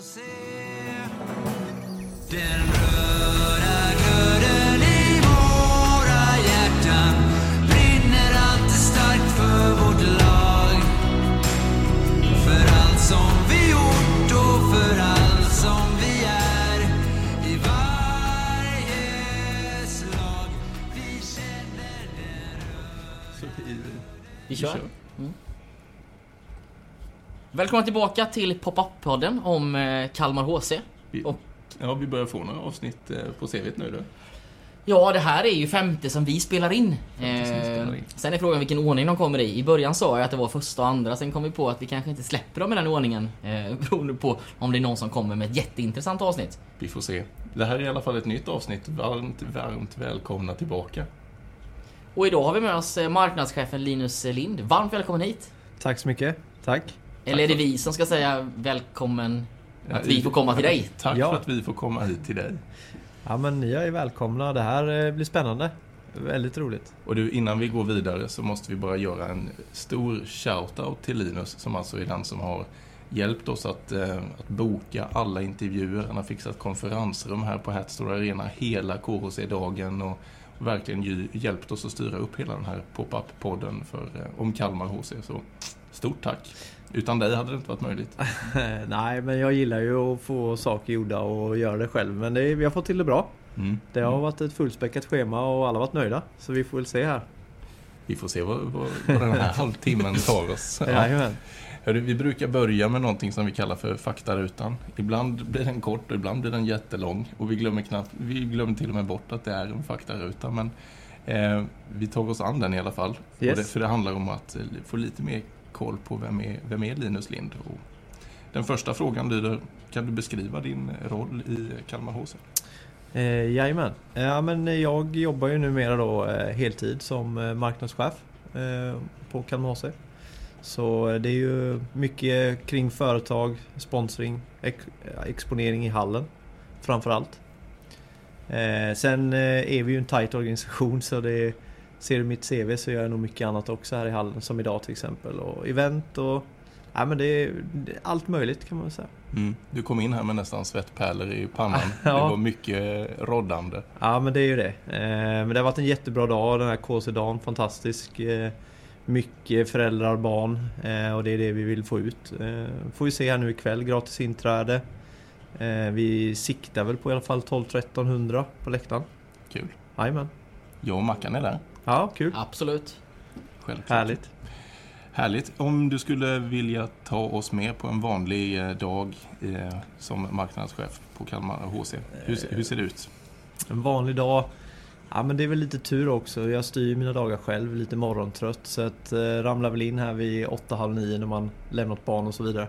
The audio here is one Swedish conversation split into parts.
se. Den röda glöden i våra hjärtan brinner alltid starkt för vårt lag. För allt som vi gjort och för allt som vi är. I varje slag Vi känner den Så vi, Vi kör. Välkomna tillbaka till Pop-Up-podden om eh, Kalmar HC. vi, Och- ja, vi börjar få några avsnitt eh, på CVt nu då. Ja, det här är ju femte som vi spelar in. Spelar in. Sen är frågan vilken ordning de kommer i. I början sa jag att det var första och andra, sen kom vi på att vi kanske inte släpper dem i den ordningen. Eh, beroende på om det är någon som kommer med ett jätteintressant avsnitt. Vi får se. Det här är i alla fall ett nytt avsnitt. Varmt, varmt välkomna tillbaka. Och idag har vi med oss eh, marknadschefen Linus Lind. Varmt välkommen hit! Tack så mycket. Tack. Eller är det vi som ska säga välkommen att vi får komma till dig? Tack Ja. för att vi får komma hit till dig. Ja men ni är välkomna. Det här eh, blir spännande. Väldigt roligt. Och du, innan vi går vidare så måste vi bara göra en stor shout-out till Linus som alltså är den som har hjälpt oss att, eh, att boka alla intervjuer. Han har fixat konferensrum här på Hatstore Arena hela KHC-dagen och verkligen ju, hjälpt oss att styra upp hela den här pop-up-podden för, eh, om Kalmar HC. Så stort tack! Utan dig hade det inte varit möjligt. Nej men jag gillar ju att få saker gjorda och göra det själv. Men det, vi har fått till det bra. Mm. Det har varit ett fullspäckat schema och alla har varit nöjda. Så vi får väl se här. Vi får se vad, vad, vad den här halvtimmen tar oss. Ja. Hörru, vi brukar börja med någonting som vi kallar för faktarutan. Ibland blir den kort och ibland blir den jättelång. Och vi glömmer, knappt, vi glömmer till och med bort att det är en faktaruta. Men eh, vi tar oss an den i alla fall. Yes. Och det, för det handlar om att eh, få lite mer koll på vem är, vem är Linus Lind. Och den första frågan lyder, kan du beskriva din roll i Kalmar HC? Eh, jajamän. Ja men jag jobbar ju numera då eh, heltid som eh, marknadschef eh, på Kalmar HC. Så eh, det är ju mycket kring företag, sponsring, ex eh, exponering i hallen framförallt. Eh, sen eh, är vi ju en tight organisation så det Ser du mitt CV så gör jag nog mycket annat också här i hallen som idag till exempel och event och Ja men det är, det är allt möjligt kan man säga. Mm. Du kom in här med nästan svettpärlor i pannan. Ja. Det var mycket roddande. Ja men det är ju det. Eh, men det har varit en jättebra dag den här KC-dagen. Fantastisk. Eh, mycket föräldrar, barn eh, och det är det vi vill få ut. Får vi se här nu ikväll, gratis inträde. Vi siktar väl på i alla fall 12-1300 på läktaren. Kul. Jajamän. Jag och Mackan är där. Ja, kul. Absolut. Självklart. Härligt. Härligt. Om du skulle vilja ta oss med på en vanlig eh, dag eh, som marknadschef på Kalmar HC. Hur, hur ser det ut? En vanlig dag. Ja men det är väl lite tur också. Jag styr mina dagar själv, lite morgontrött. Så att eh, ramlar väl in här vid 8-halv 9 när man lämnat barn och så vidare.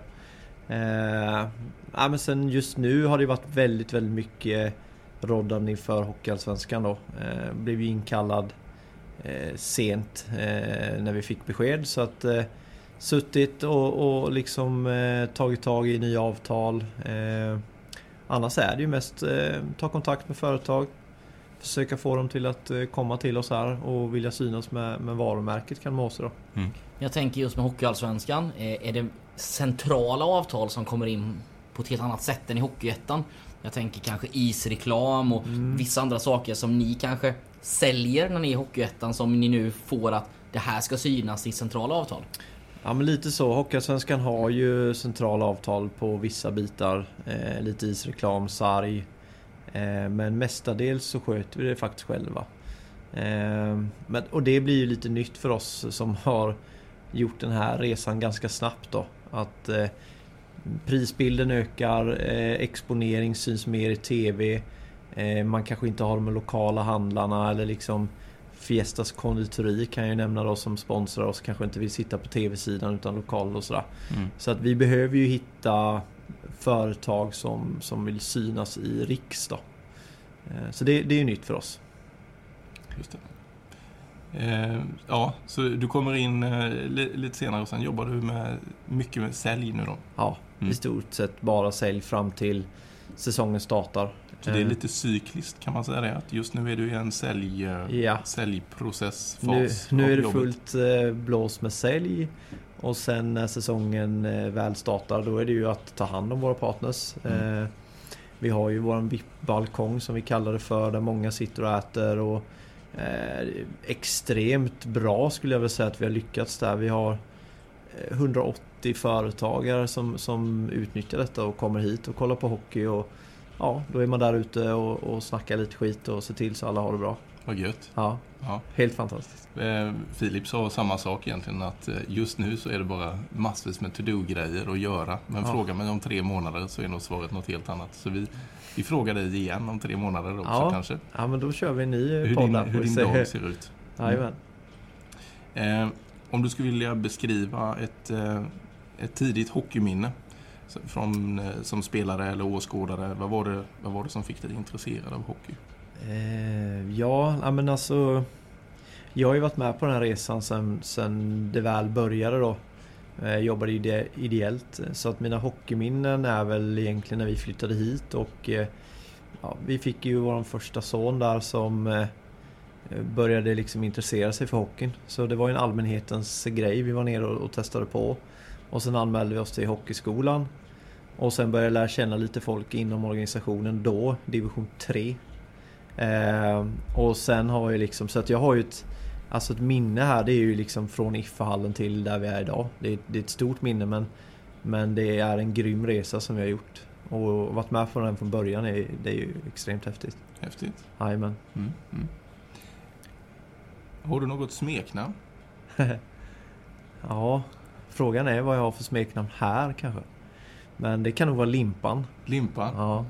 Eh, ja, men sen just nu har det varit väldigt, väldigt mycket roddande inför Hockeyallsvenskan då. Eh, blev ju inkallad sent eh, när vi fick besked. Så att eh, suttit och, och liksom eh, tagit tag i nya avtal. Eh, annars är det ju mest eh, ta kontakt med företag. Försöka få dem till att eh, komma till oss här och vilja synas med, med varumärket Kalmar HC då. Jag tänker just med Hockeyallsvenskan. eh, Är det centrala avtal som kommer in på ett helt annat sätt än i Hockeyettan? Jag tänker kanske isreklam och vissa andra saker som ni kanske säljer när ni är i Hockeyettan som ni nu får att det här ska synas i centrala avtal. Ja men lite så. Hockeyallsvenskan har ju centrala avtal på vissa bitar. Eh, lite isreklam, sarg. Eh, men mestadels så sköter vi det faktiskt själva. Eh, men, och det blir ju lite nytt för oss som har gjort den här resan ganska snabbt då. Att eh, prisbilden ökar, eh, exponering syns mer i TV. Eh, man kanske inte har de lokala handlarna eller liksom Fiestas konditori kan jag ju nämna då som sponsrar oss. Kanske inte vill sitta på TV-sidan utan lokal och sådär. Mm. Så att vi behöver ju hitta företag som, som vill synas i Riks då. Eh, Så det, det är ju nytt för oss. Just. Eh, ja, så du kommer in li, lite senare och sen jobbar du med mycket med sälj nu då. Ja, Mm. I stort sett bara sälj fram till säsongen startar. Så det är eh. lite cykliskt kan man säga det? Att just nu är du i en sälj, eh, ja. säljprocessfas. Nu, nu är det fullt eh, blås med sälj. Och sen när säsongen väl startar då är det ju att ta hand om våra partners. Mm. Vi har ju vår VIP-balkong som vi kallar det för där många sitter och äter. Och extremt bra skulle jag vilja säga att vi har lyckats där. Vi har 180 80 företagare som, som utnyttjar detta och kommer hit och kollar på hockey. Och, ja, då är man där ute och, och snackar lite skit och ser till så alla har det bra. Vad gött. Ja. ja. Helt fantastiskt. Eh, Filip sa samma sak egentligen, att eh, just nu så är det bara massvis med to-do-grejer att göra. Men ja. fråga mig om tre månader så är nog svaret något helt annat. Så vi, vi frågar dig igen om tre månader också ja. kanske. Ja, men då kör vi en ny podd där. Hur din dag ser ut. Jajamän. Mm. Eh, om du skulle vilja beskriva ett eh, ett tidigt hockeyminne från, eh, som spelare eller åskådare. Vad var, det, vad var det som fick dig intresserad av hockey? Eh, ja, men alltså Jag har ju varit med på den här resan sen, sen det väl började då. Jag jobbade ide ideellt. Så att mina hockeyminnen är väl egentligen när vi flyttade hit och eh, ja, Vi fick ju vår första son där som eh, började liksom intressera sig för hockeyn. Så det var ju en allmänhetens grej vi var nere och, och testade på. Och sen anmälde vi oss till hockeyskolan. Och sen började jag lära känna lite folk inom organisationen då, division 3. Eh, och sen har jag liksom, så att jag har ju ett Alltså ett minne här det är ju liksom från Iffahallen till där vi är idag. Det är, det är ett stort minne men Men det är en grym resa som vi har gjort. Och varit med på den från början är, det är ju extremt häftigt. Häftigt. Jajamän. Mm, mm. Har du något smeknamn? Ja, frågan är vad jag har för smeknamn här kanske. Men det kan nog vara Limpan. Limpan? Ja,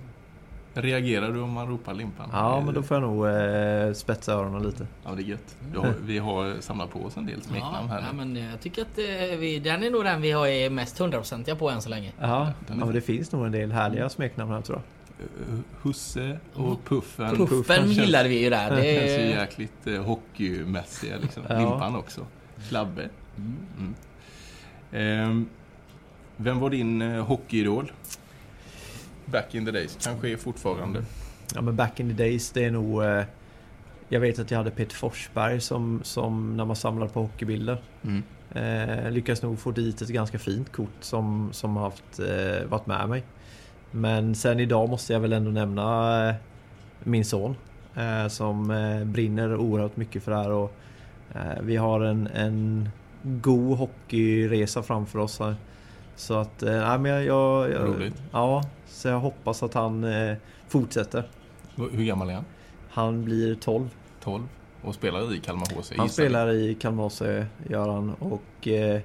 Reagerar du om man ropar Limpan? ja men då får jag nog eh, spetsa öronen lite. Ja, det är gött. Har, vi har samlat på oss en del smeknamn här ja, men jag tycker att eh, vi, den är nog den vi har är mest hundraprocentiga på än så länge. Ja, ja men det finns nog en del härliga smeknamn här tror jag. Eh, Husse och Puffen. Puffen Puffen gillade vi ju där. Det känns ju jäkligt eh, hockeymässiga liksom. Ja. Limpan också. Klabbe. Mm. Ehm, vem var din eh, hockeyidol? Back in the days, kanske är fortfarande. Ja men back in the days det är nog eh, Jag vet att jag hade Peter Forsberg som, som när man samlade på hockeybilder. Mm. Eh, lyckas nog få dit ett ganska fint kort som, som har haft, eh, varit med mig. Men sen idag måste jag väl ändå nämna eh, min son. Eh, som brinner oerhört mycket för det här. Och, vi har en, en god hockeyresa framför oss här. Så att, eh, nej men jag, jag, jag... Roligt. Ja, så jag hoppas att han eh, fortsätter. Hur gammal är han? Han blir 12. 12? Och spelar i Kalmar HC? Han gissar vi. spelar i Kalmar HC, gör han. Och eh,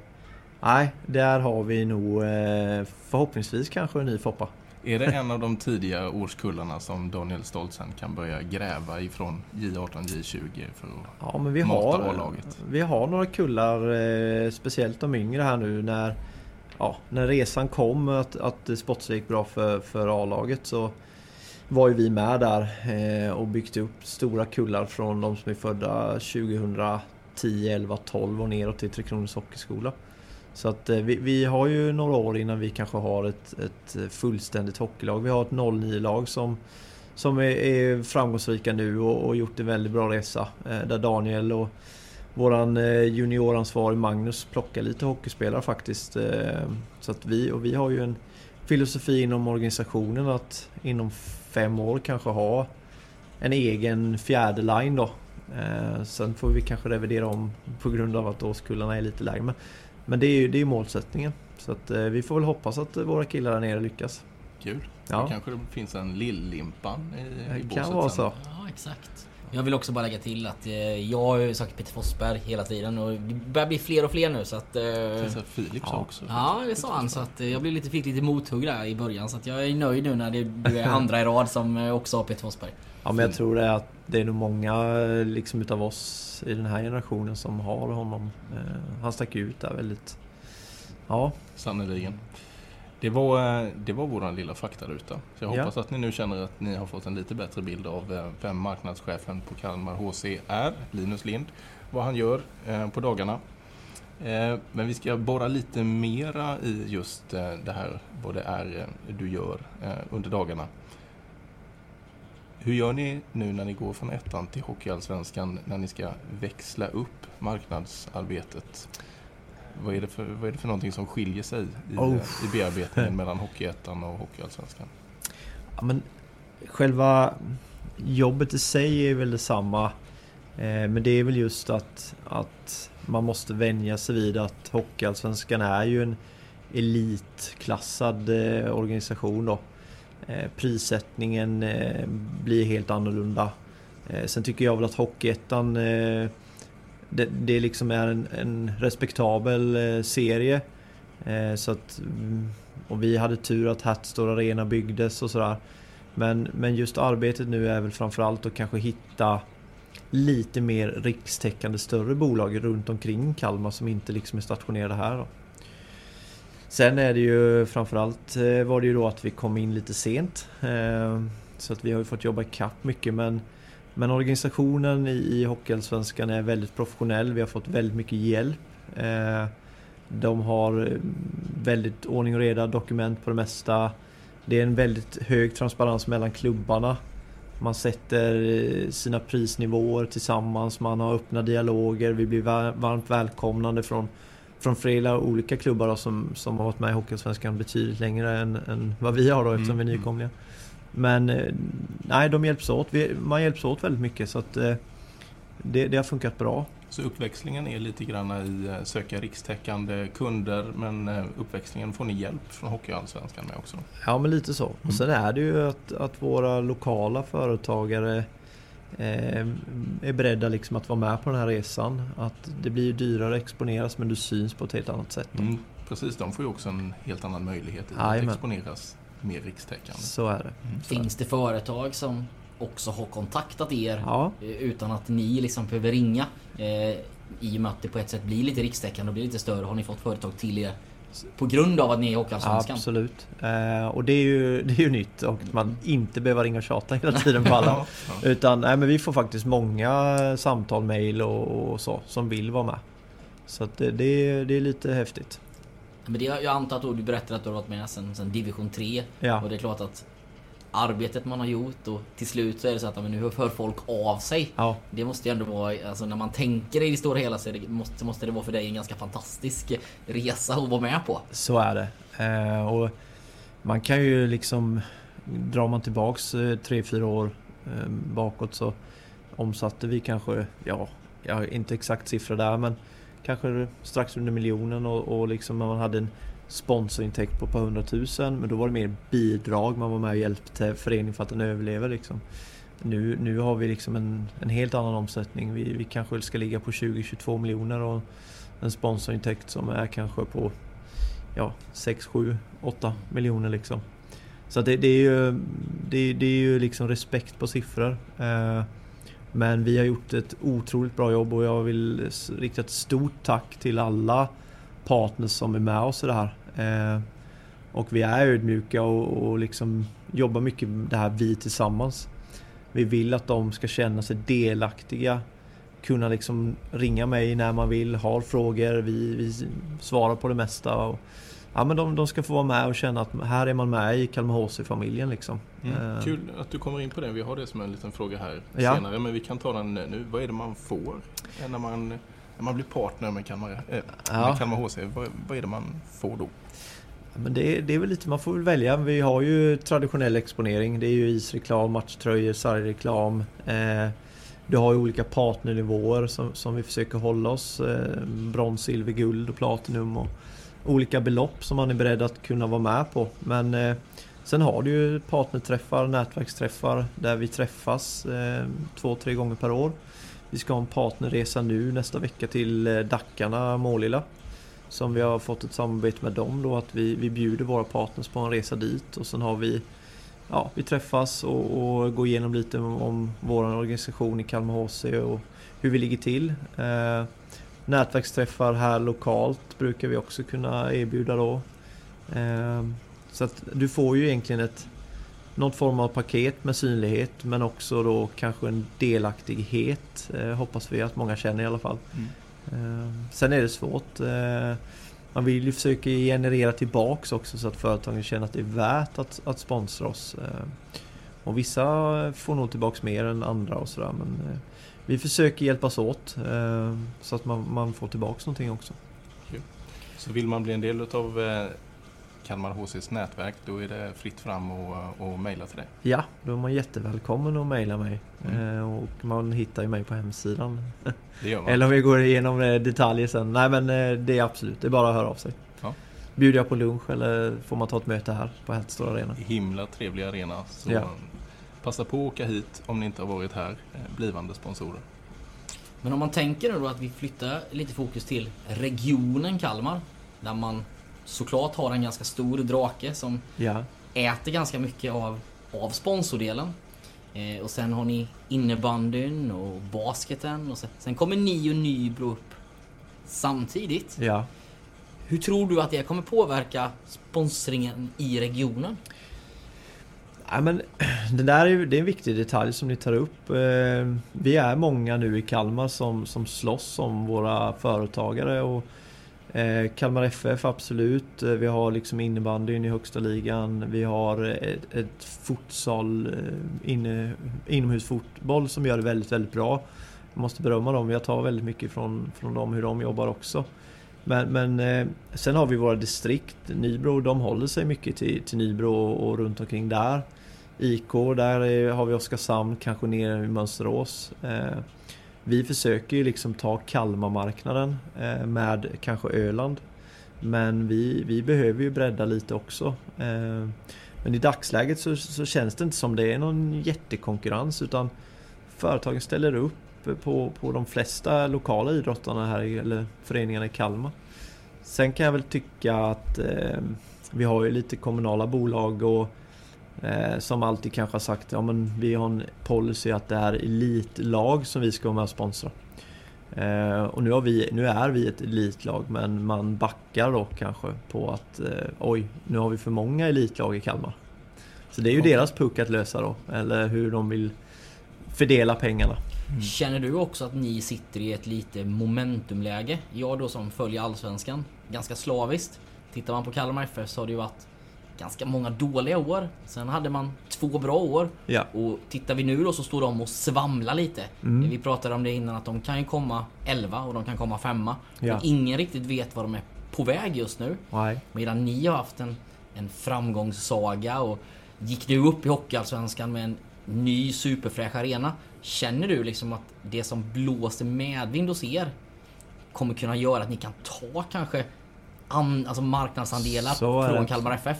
nej, där har vi nog eh, förhoppningsvis kanske en ny Foppa. Är det en av de tidiga årskullarna som Daniel Stoltzen kan börja gräva ifrån J18, J20 för att... Ja, men vi Mata har, A-laget. vi har några kullar, eh, speciellt de yngre här nu när, ja, när resan kom att, att sportsligt gick bra för, för A-laget så var ju vi med där eh, och byggt upp stora kullar från de som är födda 2010, 11, 12 och neråt till Tre Kronors Hockeyskola. Så att eh, vi, vi har ju några år innan vi kanske har ett, ett fullständigt hockeylag. Vi har ett 09-lag som, som är, är framgångsrika nu och, och gjort en väldigt bra resa. Eh, där Daniel och våran eh, junioransvarig Magnus plockar lite hockeyspelare faktiskt. Så att vi, och vi har ju en filosofi inom organisationen att inom fem år kanske ha en egen fjärde line då. Sen får vi kanske revidera om på grund av att årskullarna är lite lägre. Men, men det är ju det är målsättningen. Så att eh, vi får väl hoppas att våra killar där nere lyckas. Kul. Ja. Då kanske det finns en Lill-Limpan i, i Det båset kan vara sen. så. ja, exakt. Jag vill också bara lägga till att eh, jag har ju sagt Peter Forsberg hela tiden och det börjar bli fler och fler nu så att... Eh, Det sa Filip sa Ja. också. Ja, det sa han så att eh, jag blev lite, fick lite mothugg där i början så att jag är nöjd nu när det, du är andra i rad som eh, också har Peter Forsberg. Ja men jag tror det är att det är nog många liksom utav oss i den här generationen som har honom. Eh, han stack ut där väldigt. Ja, Sannerligen. Det var, eh, det var våran lilla faktaruta. Så jag Ja. hoppas att ni nu känner att ni har fått en lite bättre bild av eh, vem marknadschefen på Kalmar HC är, Linus Lind, vad han gör på dagarna. Men vi ska borra lite mera i just det här, vad det är du gör under dagarna. Hur gör ni nu när ni går från ettan till Hockeyallsvenskan när ni ska växla upp marknadsarbetet? Vad är, det för, vad är det för någonting som skiljer sig i, Oh. i bearbetningen mellan Hockeyettan och Hockeyallsvenskan? Ja, men själva jobbet i sig är väl detsamma. Eh, men det är väl just att, att man måste vänja sig vid att Hockeyallsvenskan är ju en elitklassad eh, organisation då. Eh, prissättningen eh, blir helt annorlunda. Eh, sen tycker jag väl att Hockeyettan det, det liksom är en, en respektabel serie. Så att, mm, och vi hade tur att Hatstore Arena byggdes och sådär. Men, men just arbetet nu är väl framförallt att kanske hitta lite mer rikstäckande större bolag runt omkring Kalmar som inte liksom är stationerade här. Då. Sen är det ju framförallt eh, var det ju då att vi kom in lite sent. Eh, så att vi har ju fått jobba ikapp mycket men men organisationen i, i Hockeyallsvenskan är väldigt professionell. Vi har fått väldigt mycket hjälp. Eh, de har väldigt ordning och reda dokument på det mesta. Det är en väldigt hög transparens mellan klubbarna. Man sätter sina prisnivåer tillsammans, man har öppna dialoger, vi blir varmt välkomnande från, från flera olika klubbar då, som, som har varit med i Hockeyallsvenskan betydligt längre än, än vad vi har då eftersom Mm, vi är mm. nykomlingar. Men eh, nej, de hjälps åt. Vi, man hjälps åt väldigt mycket så att eh, det, det har funkat bra. Så uppväxlingen är lite grann i eh, söka rikstäckande kunder men uppväxlingen får ni hjälp från Hockeyallsvenskan med också? Ja men lite så. Mm. Och sen är det ju att, att våra lokala företagare är beredda liksom att vara med på den här resan. Att det blir ju dyrare att exponeras men du syns på ett helt annat sätt. Mm, precis, de får ju också en helt annan möjlighet att Jajamän. exponeras mer rikstäckande. Så är det. Mm. Finns det företag som också har kontaktat er Ja, eh, utan att ni liksom behöver ringa? Eh, I och med att det på ett sätt blir lite rikstäckande och blir lite större har ni fått företag till er på grund av att ni är Hockeyallsvenskan? absolut. Eh, och det är, ju, det är ju nytt och man inte behöver ringa och tjata hela tiden på alla. Ja, ja. Utan nej, men vi får faktiskt många samtal, mail och, och så som vill vara med. Så att det, det, är, det är lite häftigt. Men det, jag antar att du berättade att du har varit med sen, sen division 3 Ja. och det är klart att arbetet man har gjort och till slut så är det så att men nu hör folk av sig. Ja, Det måste ju ändå vara, alltså när man tänker i det stora hela så det, måste, måste det vara för dig en ganska fantastisk resa att vara med på. Så är det. Eh, och man kan ju liksom, drar man tillbaks eh, tre fyra år eh, bakåt så omsatte vi kanske, ja, jag har inte exakt siffra där men kanske strax under miljonen och, och liksom man hade en sponsorintäkt på ett par hundratusen men då var det mer bidrag, man var med och hjälpte föreningen för att den överlever liksom. Nu, nu har vi liksom en, en helt annan omsättning. Vi, vi kanske ska ligga på 20-22 miljoner och en sponsorintäkt som är kanske på ja, 6, 7, 8 miljoner liksom. Så det, det är ju, det, det är ju liksom respekt på siffror. Eh, men vi har gjort ett otroligt bra jobb och jag vill rikta ett stort tack till alla partners som är med oss i det här. Eh, och vi är ödmjuka och, och liksom jobbar mycket med det här vi tillsammans. Vi vill att de ska känna sig delaktiga. Kunna liksom ringa mig när man vill, har frågor, vi, vi svarar på det mesta. Och, ja, men de, de ska få vara med och känna att här är man med i Kalmar HC-familjen. Liksom. Mm. Eh, Kul att du kommer in på det. Vi har det som en liten fråga här Ja. senare, men vi kan ta den nu. Vad är det man får när man, när man blir partner med Kalmar, eh, Ja. med Kalmar HC? Vad, vad är det man får då? Men det, det är väl lite, man får väl välja. Vi har ju traditionell exponering. Det är ju isreklam, matchtröjor, sargreklam. Eh, du har ju olika partnernivåer som, som vi försöker hålla oss. Eh, brons, silver, guld och platinum. Och olika belopp som man är beredd att kunna vara med på. Men eh, sen har du ju partnerträffar, nätverksträffar där vi träffas eh, två, tre gånger per år. Vi ska ha en partnerresa nu nästa vecka till eh, Dackarna, Målilla. Som vi har fått ett samarbete med dem då att vi, vi bjuder våra partners på en resa dit och sen har vi Ja, vi träffas och, och går igenom lite om, om vår organisation i Kalmar HC och hur vi ligger till. Eh, nätverksträffar här lokalt brukar vi också kunna erbjuda då. Eh, så att du får ju egentligen ett något form av paket med synlighet men också då kanske en delaktighet. Eh, hoppas vi att många känner i alla fall. Mm. Ehm, sen är det svårt. Eh, man vill ju försöka generera tillbaks också så att företagen känner att det är värt att, att sponsra oss. Ehm, och vissa får nog tillbaks mer än andra och sådär men eh, vi försöker hjälpas åt ehm, så att man, man får tillbaks någonting också. Så vill man bli en del av Kalmar HCs nätverk då är det fritt fram och, och mejla till dig. Ja, då är man jättevälkommen att mejla mig. Mm. Eh, och man hittar ju mig på hemsidan. Det gör man. Eller om vi går igenom eh, detaljer sen. Nej men eh, det är absolut, det är bara att höra av sig. Ja. Bjuder jag på lunch eller får man ta ett möte här på Häststora Arena? Himla trevlig arena. Så Ja. passa på att åka hit om ni inte har varit här, blivande sponsorer. Men om man tänker nu då att vi flyttar lite fokus till regionen Kalmar. Där man såklart har en ganska stor drake som Ja. äter ganska mycket av, av sponsordelen. Eh, och sen har ni innebandyn och basketen och sen, sen kommer ni och Nybro upp samtidigt. Ja. Hur tror du att det kommer påverka sponsringen i regionen? Ja, men det där är, det är en viktig detalj som ni tar upp. Eh, Vi är många nu i Kalmar som, som slåss om våra företagare. Och eh, Kalmar FF absolut. Eh, vi har liksom innebandyn i högsta ligan. Vi har ett, ett futsal, eh, inne, inomhusfotboll som gör det väldigt, väldigt bra. Jag måste berömma dem. Jag tar väldigt mycket från, från dem, hur de jobbar också. Men, men eh, sen har vi våra distrikt. Nybro, de håller sig mycket till, till Nybro och, och runt omkring där. IK, där är, har vi Oskarshamn, kanske ner i Mönsterås. Eh, vi försöker ju liksom ta Kalmarmarknaden eh, med kanske Öland. Men vi, vi behöver ju bredda lite också. Eh, men i dagsläget så, så känns det inte som det är någon jättekonkurrens utan företagen ställer upp på, på de flesta lokala idrottarna här, eller föreningarna i Kalmar. Sen kan jag väl tycka att eh, vi har ju lite kommunala bolag och som alltid kanske har sagt ja men vi har en policy att det är elitlag som vi ska vara med och sponsra. Eh, och nu, har vi, nu är vi ett elitlag men man backar då kanske på att eh, oj, nu har vi för många elitlag i Kalmar. Så det är ju Okej. deras puck att lösa då, eller hur de vill fördela pengarna. Känner du också att ni sitter i ett lite momentumläge? Jag då som följer Allsvenskan ganska slaviskt. Tittar man på Kalmar FF så har det ju varit ganska många dåliga år. Sen hade man två bra år. Ja. Och tittar vi nu då så står de och svamlar lite. Mm. Vi pratade om det innan att de kan ju komma 11 och de kan komma femma. Ja. Och ingen riktigt vet var de är på väg just nu. Nej. Medan ni har haft en, en framgångssaga och gick nu upp i Hockeyallsvenskan med en ny superfräsch arena. Känner du liksom att det som blåser medvind hos er kommer kunna göra att ni kan ta kanske an, alltså marknadsandelar från. Kalmar FF?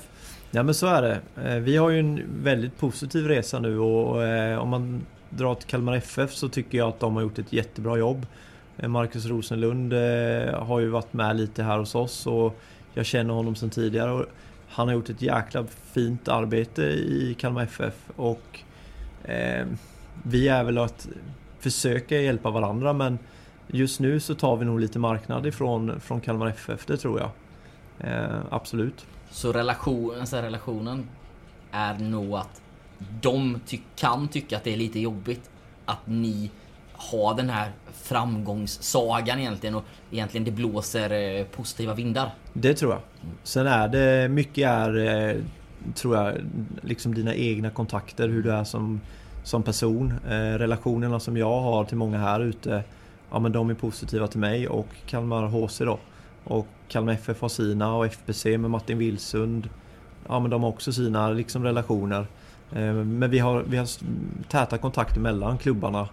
Ja men så är det. Eh, vi har ju en väldigt positiv resa nu och eh, om man drar till Kalmar FF så tycker jag att de har gjort ett jättebra jobb. Eh, Marcus Rosenlund har ju varit med lite här hos oss och jag känner honom sedan tidigare. Och han har gjort ett jäkla fint arbete i Kalmar FF och vi är väl att försöka hjälpa varandra men just nu så tar vi nog lite marknad ifrån från Kalmar FF, det tror jag. Absolut. Så relation, alltså relationen är nog att de ty- kan tycka att det är lite jobbigt att ni har den här framgångssagan egentligen och egentligen det blåser eh, positiva vindar. Det tror jag. Sen är det mycket är, eh, tror jag, liksom dina egna kontakter, hur du är som, som person. Eh, relationerna som jag har till många här ute, ja men de är positiva till mig och Kalmar HC då. Och Kalmar FF har sina och FBC med Martin Wilsund. Ja men de har också sina liksom relationer. Eh, men vi har, vi har täta kontakter mellan klubbarna.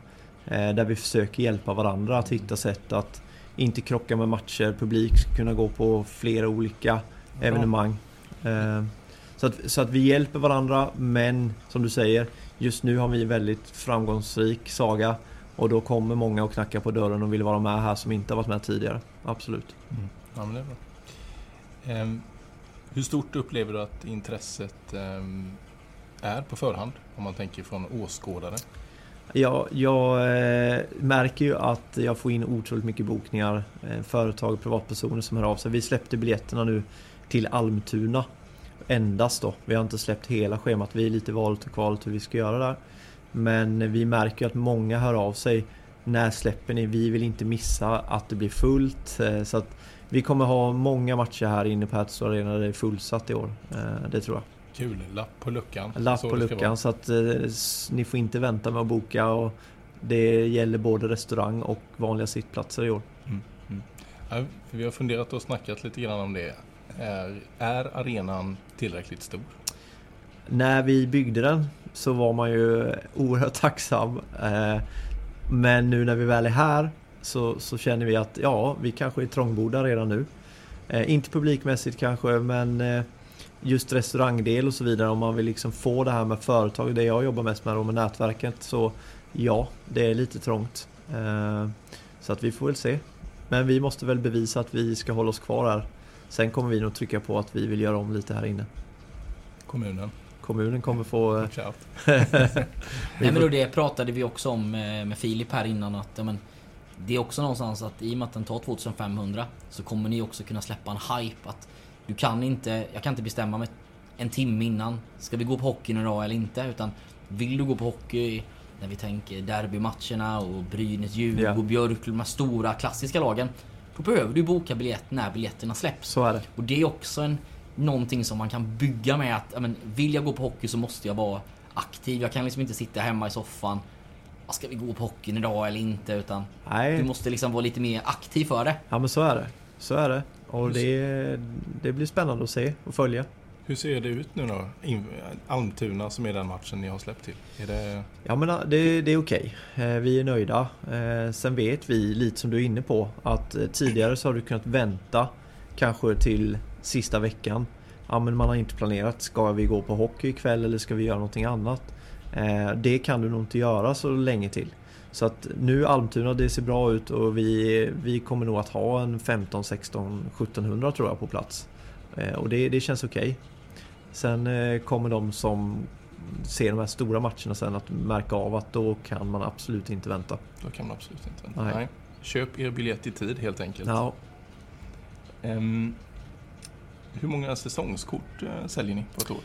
Eh, där vi försöker hjälpa varandra att hitta sätt att inte krocka med matcher, publik kunna gå på flera olika evenemang. Eh, Så att, så att vi hjälper varandra men som du säger Just nu har vi en väldigt framgångsrik saga Och då kommer många och knackar på dörren och vill vara med här som inte har varit med tidigare. Absolut. Ja, men det är bra. Ehm, hur stort upplever du att intresset ehm, är på förhand? Om man tänker från åskådare. Jag, jag eh, märker ju att jag får in otroligt mycket bokningar. Eh, företag och privatpersoner som hör av sig. Vi släppte biljetterna nu till Almtuna. Endast då. Vi har inte släppt hela schemat. Vi är lite valet och kvalet hur vi ska göra där. Men vi märker ju att många hör av sig. När släpper ni? Vi vill inte missa att det blir fullt. Eh, så att vi kommer ha många matcher här inne på Hertz Arena där det är fullsatt i år. Eh, det tror jag. Kul, lapp på luckan. Lapp Så på luckan så att eh, ni får inte vänta med att boka och det gäller både restaurang och vanliga sittplatser i år. Ja, för vi har funderat och snackat lite grann om det. Är, är arenan tillräckligt stor? När vi byggde den så var man ju oerhört tacksam. Eh, Men nu när vi väl är här så, så känner vi att ja, vi kanske är trångbodda redan nu. Eh, Inte publikmässigt kanske men eh, just restaurangdel och så vidare om man vill liksom få det här med företag, det jag jobbar mest med då med nätverket så ja, det är lite trångt. Eh, Så att vi får väl se. Men vi måste väl bevisa att vi ska hålla oss kvar här. Sen kommer vi nog trycka på att vi vill göra om lite här inne. Kommunen? Kommunen kommer få... eh. Nej men då det pratade vi också om eh, med Filip här innan att ja, men, Det är också någonstans att i och med att den tar 2500 så kommer ni också kunna släppa en hype att du kan inte, jag kan inte bestämma mig en timme innan. Ska vi gå på hockeyn idag eller inte? Utan vill du gå på hockey när vi tänker derbymatcherna och Brynäs, Djurgården, Ja. Björklund, de här stora klassiska lagen. Då behöver du boka biljett när biljetterna släpps. Så är det. Och det är också en, någonting som man kan bygga med att men, vill jag gå på hockey så måste jag vara aktiv. Jag kan liksom inte sitta hemma i soffan. "Ja, Ska vi gå på hockeyn idag eller inte? Utan du Nej, måste liksom vara lite mer aktiv för det. ja men så är det. Så är det. Och det, det blir spännande att se och följa. Hur ser det ut nu då? Almtuna som är den matchen ni har släppt till. Är det... Ja men det, det är okej. Eh, Vi är nöjda. Eh, Sen vet vi, lite som du är inne på, att eh, tidigare så har du kunnat vänta kanske till sista veckan. Ja men man har inte planerat, ska vi gå på hockey ikväll eller ska vi göra någonting annat? Eh, Det kan du nog inte göra så länge till. Så att nu Almtuna, det ser bra ut och vi, vi kommer nog att ha en 15, 16, 1700 tror jag på plats. Eh, Och det, det känns okej. Sen eh, kommer de som ser de här stora matcherna sen att märka av att då kan man absolut inte vänta. Då kan man absolut inte vänta. Nej. Nej. Köp er biljett i tid helt enkelt. Ja, Ehm, hur många säsongskort säljer ni på ett år?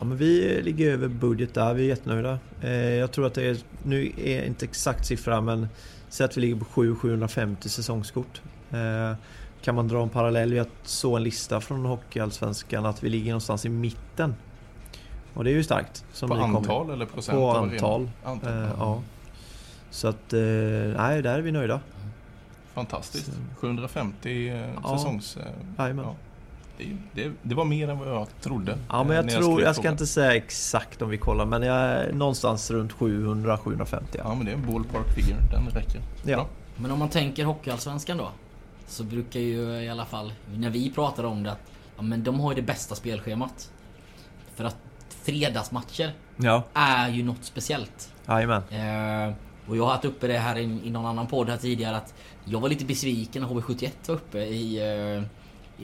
Ja men vi ligger över budget där, vi är jättenöjda. Eh, Jag tror att det är, nu är inte exakt siffra men säg att vi ligger på 7-750 säsongskort. Eh, Kan man dra en parallell, jag såg en lista från Hockeyallsvenskan att vi ligger någonstans i mitten. Och det är ju starkt. Som På ni kommer- antal eller procent? På antal. antal. Eh, Ja. Så att, eh, nej där är vi nöjda. Fantastiskt. Så- 750 eh, Ja. säsongs... eh, ja. Det, det, det var mer än vad jag trodde. Ja men eh, jag när tror, jag ska frågan. inte säga exakt om vi kollar men jag är någonstans runt 700-750 ja. Ja men det är en ballpark figure, den räcker. Ja. Bra. Men om man tänker Hockeyallsvenskan då. Så brukar ju i alla fall, när vi pratar om det, att ja, men de har ju det bästa spelschemat. För att fredagsmatcher Ja, är ju något speciellt. jajamän. Eh, och jag har haft uppe det här i, i någon annan podd här tidigare att jag var lite besviken när HV71 var uppe i... Eh,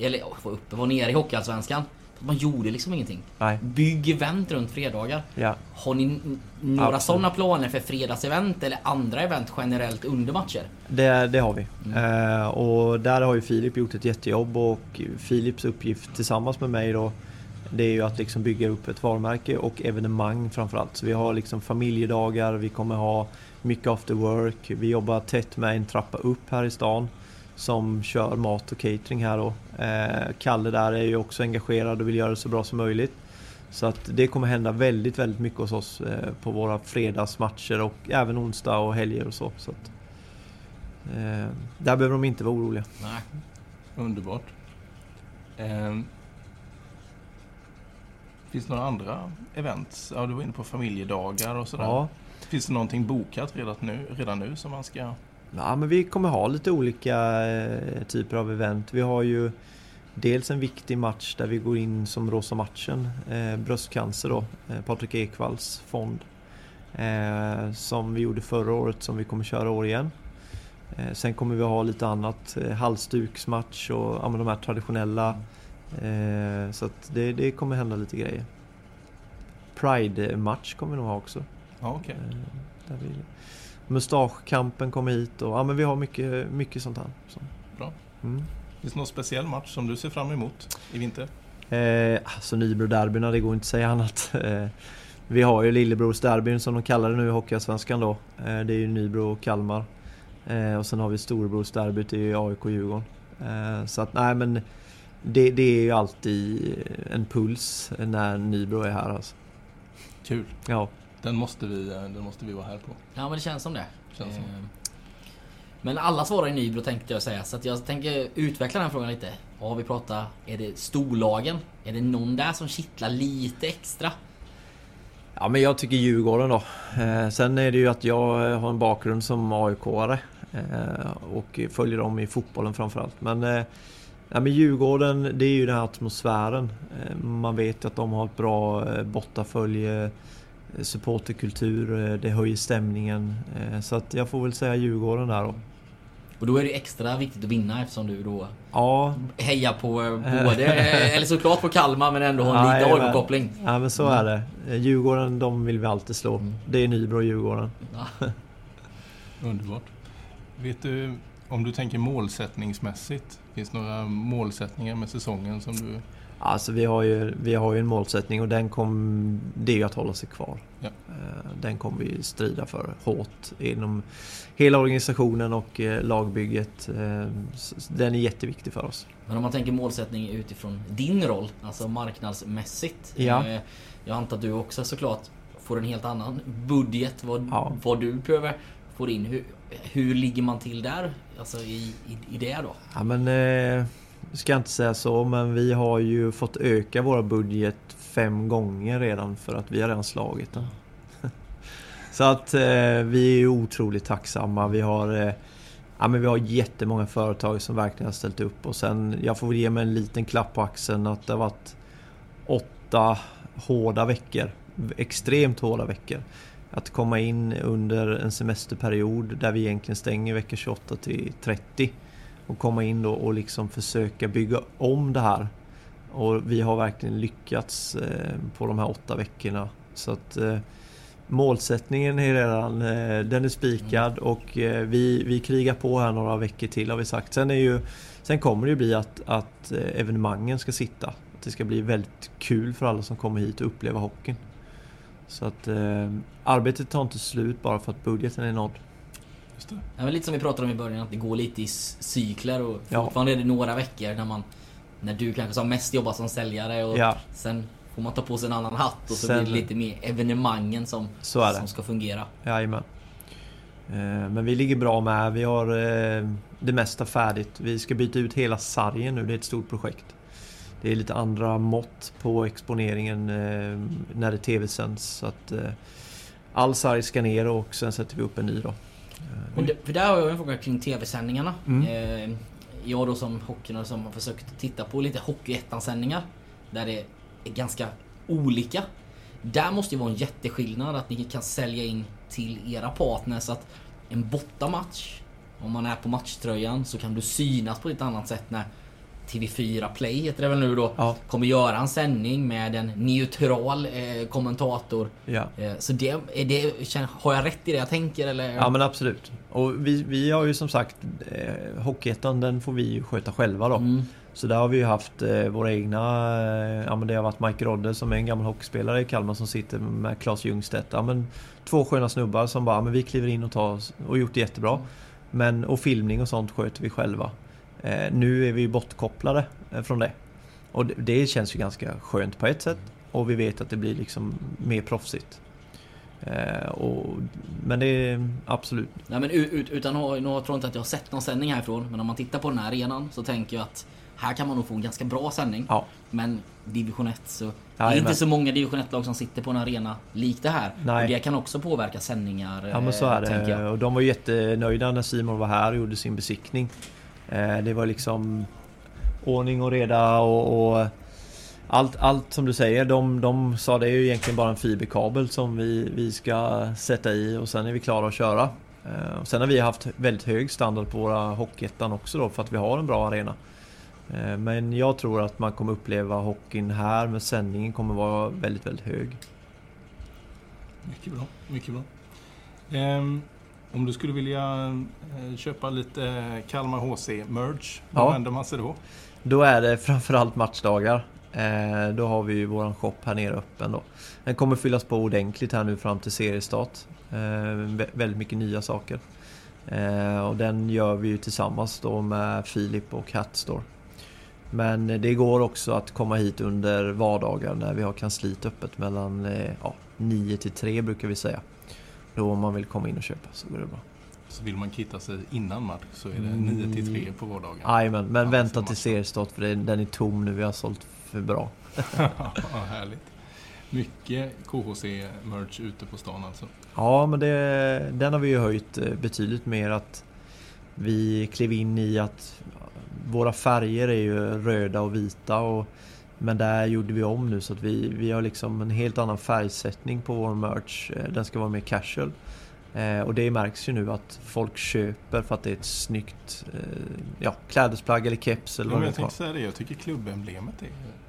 eller var uppe, var nere i Hockeyallsvenskan. Man gjorde liksom ingenting. Nej, Bygg event runt fredagar. ja. Har ni några Absolut. sådana planer för fredagsevent eller andra event generellt under matcher? Det, det har vi. Eh, och där har ju Filip gjort ett jättejobb och Filips uppgift tillsammans med mig då det är ju att liksom bygga upp ett varumärke och evenemang framförallt. Så vi har liksom familjedagar, vi kommer ha mycket after work. Vi jobbar tätt med en trappa upp här i stan som kör mat och catering här då. Eh, Kalle där är ju också engagerad och vill göra det så bra som möjligt. Så att det kommer hända väldigt, väldigt mycket hos oss eh, på våra fredagsmatcher och även onsdag och helger och så. så att, eh, där behöver de inte vara oroliga. Nej. Underbart. Ehm, finns det några andra events? Ja, du var inne på familjedagar och sådär. Ja. Finns det någonting bokat redan nu, redan nu som man ska... Ja, men vi kommer ha lite olika eh, typer av event. Vi har ju dels en viktig match där vi går in som Rosa matchen, eh, bröstcancer då, eh, Patrik Ekvalls fond. Eh, som vi gjorde förra året som vi kommer köra år igen. Eh, sen kommer vi ha lite annat, eh, halsduksmatch och ja, de här traditionella. Eh, så att det, det kommer hända lite grejer. Pride-match kommer vi nog ha också. Ja, okej. Eh, Där vi, mustaschkampen kommer hit och ja, men vi har mycket, mycket sånt här. Så. Bra. Mm. Finns det någon speciell match som du ser fram emot i vinter? Eh, alltså Nybro-derbyna, det går inte att säga annat. Eh, vi har ju Lillebrorsderbyn som de kallar det nu i Hockeyallsvenskan då. Eh, det är ju Nybro och Kalmar. Eh, och sen har vi Storebrorsderbyt, det är ju AIK och Djurgården. Eh, så att nej men det, det är ju alltid en puls när Nybro är här alltså. Kul. Ja, Den måste vi, eh, den måste vi vara här på. Ja men det känns som det. Känns som. Eh, Men alla svarar i Nybro tänkte jag säga, så att jag tänker utveckla den frågan lite. Ja, vi pratar, är det storlagen? Är det någon där som kittlar lite extra? Ja men jag tycker Djurgården då. Eh, sen är det ju att jag eh, har en bakgrund som AIK-are. Eh, och följer dem i fotbollen framförallt. Men, eh, ja, men Djurgården, det är ju den här atmosfären. Eh, man vet att de har ett bra bortafölje, supporterkultur, eh, det höjer stämningen. Eh, så att jag får väl säga Djurgården där då. Och då är det extra viktigt att vinna eftersom du då Ja, hejar på eh, både, eller såklart på Kalmar men ändå har en Nej, lite men- AIK-koppling. ja men så är det. Djurgården, de vill vi alltid slå. Det är Nybro och Djurgården. Ja. Underbart. Vet du, om du tänker målsättningsmässigt, finns det några målsättningar med säsongen som du... Alltså vi har ju, vi har ju en målsättning och den kommer, det är ju att hålla sig kvar. Ja. Eh, Den kommer vi strida för hårt inom hela organisationen och eh, lagbygget. Eh, Den är jätteviktig för oss. Men om man tänker målsättning utifrån din roll, alltså marknadsmässigt. Ja. Jag antar att du också såklart får en helt annan budget vad, Ja. vad du behöver få in. Hur, hur ligger man till där? Alltså i, i, i det då? Ja men, eh, ska jag inte säga så, men vi har ju fått öka vår budget fem gånger redan för att vi har redan slagit den. Så att eh, vi är otroligt tacksamma. Vi har, eh, ja, men vi har jättemånga företag som verkligen har ställt upp och sen, jag får väl ge mig en liten klapp på axeln att det har varit åtta hårda veckor. Extremt hårda veckor. Att komma in under en semesterperiod där vi egentligen stänger vecka 28 till 30 och komma in då och liksom försöka bygga om det här. Och vi har verkligen lyckats eh, på de här åtta veckorna. Så att eh, målsättningen är redan, eh, den är spikad och eh, vi, vi krigar på här några veckor till har vi sagt. Sen, är ju, sen kommer det ju bli att, att evenemangen ska sitta. Att det ska bli väldigt kul för alla som kommer hit och uppleva hockeyn. Så att eh, arbetet tar inte slut bara för att budgeten är nådd. Just det. Ja, lite som vi pratade om i början, att det går lite i cykler och Ja. fortfarande är det några veckor när man När du kanske som mest jobbar som säljare och Ja. sen får man ta på sig en annan hatt och så Sen- blir det lite mer evenemangen som, Så är det. som ska fungera. Jajamän. Eh, Men vi ligger bra med. Vi har eh, det mesta färdigt. Vi ska byta ut hela sargen nu. Det är ett stort projekt. Det är lite andra mått på exponeringen eh, när det tv-sänds. Så att eh, all sarg ska ner och sen sätter vi upp en ny då. Och det, för där har jag en fråga kring TV-sändningarna. Mm. Eh, jag då som hockeynörd som har försökt titta på lite Hockeyettan-sändningar. Där det är ganska olika. Där måste ju vara en jätteskillnad att ni kan sälja in till era partners att en bortamatch, om man är på matchtröjan så kan du synas på ett annat sätt när TV4 Play heter det väl nu då, Ja. kommer göra en sändning med en neutral eh, kommentator. Ja. Eh, så det, det, har jag rätt i det jag tänker eller? Ja men absolut. Och vi, vi har ju som sagt eh, Hockeyettan den får vi sköta själva då. Mm. Så där har vi ju haft eh, våra egna, eh, ja men det har varit Mike Rodde som är en gammal hockeyspelare i Kalmar som sitter med Claes Ljungstedt. Ja, men två sköna snubbar som bara, men vi kliver in och tar oss och gjort det jättebra. Men, och filmning och sånt sköter vi själva. Eh, nu är vi bortkopplade eh, från det. Och det, känns ju ganska skönt på ett sätt. Och vi vet att det blir liksom mer proffsigt. Eh, och, men det är absolut, Nej men ut, ut, utan att- nu tror jag inte att jag har sett någon sändning härifrån Men om man tittar på den här arenan så tänker jag att Här kan man nog få en ganska bra sändning ja. Men division 1 så Det är inte så många division 1-lag som sitter på en arena lik det här Nej. Och det kan också påverka sändningar Ja men så är eh, det. Och de var jättenöjda när Simon var här och gjorde sin besiktning. Eh, det var liksom ordning och reda och, och allt, allt som du säger. De, de sa det är ju egentligen bara en fiberkabel som vi, vi ska sätta i och sen är vi klara att köra. Eh, sen har vi haft väldigt hög standard på våra Hockeyettan också då för att vi har en bra arena. Eh, Men jag tror att man kommer uppleva hockeyn här med sändningen kommer vara väldigt, väldigt hög. Mycket bra. Mycket bra. Ehm, om du skulle vilja eh, köpa lite Kalmar HC-merch, var Ja. vänder man sig då? Då är det framförallt matchdagar. Eh, då har vi ju våran shop här nere öppen då. Den kommer fyllas på ordentligt här nu fram till seriestart. Eh, vä- väldigt mycket nya saker. Eh, och den gör vi ju tillsammans då med Filip och Hatstore. Men det går också att komma hit under vardagar när vi har kansliet öppet mellan eh, ja, 9 till 3 brukar vi säga. Då om man vill komma in och köpa så går det bra. Så vill man kitta sig innan match så är det Mm. 9 till 3 på vardagen. Jajamän, men Ja, vänta till seriestart för den är tom nu. Vi har sålt för bra. ja, härligt. Mycket KHC-merch ute på stan alltså. Ja, men det, den har vi ju höjt eh, betydligt mer att vi klev in i att våra färger är ju röda och vita och men där gjorde vi om nu så att vi, vi har liksom en helt annan färgsättning på vår merch. Eh, den ska vara mer casual. Eh, och det märks ju nu att folk köper för att det är ett snyggt eh, ja, klädesplagg eller keps eller Ja, vad det jag tänkte säga det, jag tycker klubbemblemet är,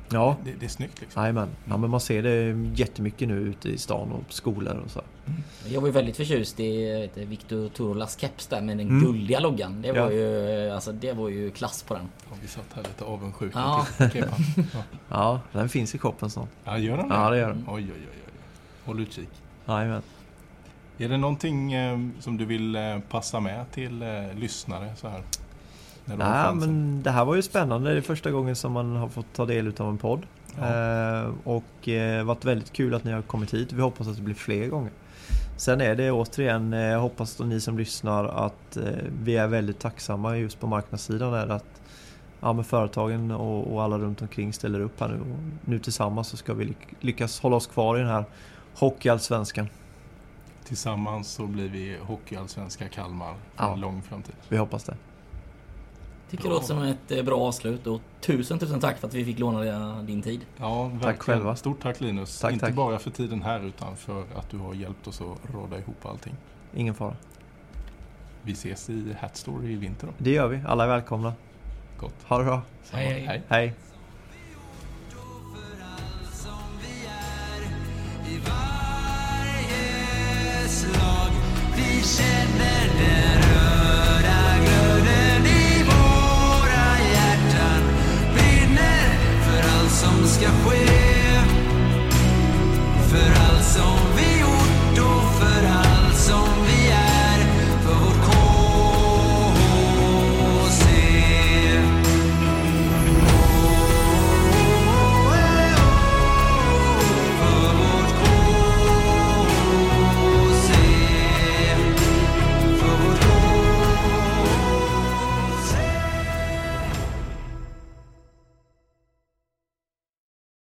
Ja, det, det är snyggt liksom. Ja, men man ser det jättemycket nu ute i stan och på skolor och så. Jag var ju väldigt förtjust i Victor Turolas keps där med den Mm. guldiga loggan. Det var, Ja. ju, alltså, det var ju klass på den. Ja, vi satt här lite avundsjuka Ja. till. Ja. Ja, den finns i shoppen snart. ja, gör den Ja, det gör den. Oj, oj, oj, oj. Håll utkik. Jajamän. Är det någonting eh, som du vill eh, passa med till eh, lyssnare så här? Nej, men det här var ju spännande. Det är första gången som man har fått ta del av en podd. Ja. Eh, och eh, varit väldigt kul att ni har kommit hit. Vi hoppas att det blir fler gånger. Sen är det återigen, eh, jag hoppas att ni som lyssnar att eh, vi är väldigt tacksamma just på marknadssidan. Är att ja, företagen och, och alla runt omkring ställer upp här nu. Och nu tillsammans så ska vi lyck- lyckas hålla oss kvar i den här hockeyallsvenskan. Tillsammans så blir vi Hockeyallsvenska Kalmar för Ja. en lång framtid. Vi hoppas det. Tycker Bra. det låter som ett eh, bra avslut och tusen tusen tack för att vi fick låna din tid. Ja, verkligen. Tack själva. Stort tack Linus. Tack, Inte tack. bara för tiden här utan för att du har hjälpt oss att råda ihop allting. Ingen fara. Vi ses i Hatstore i vinter då. Det gör vi. Alla är välkomna. Gott. Ha det bra. Hej. hej. Hej. said that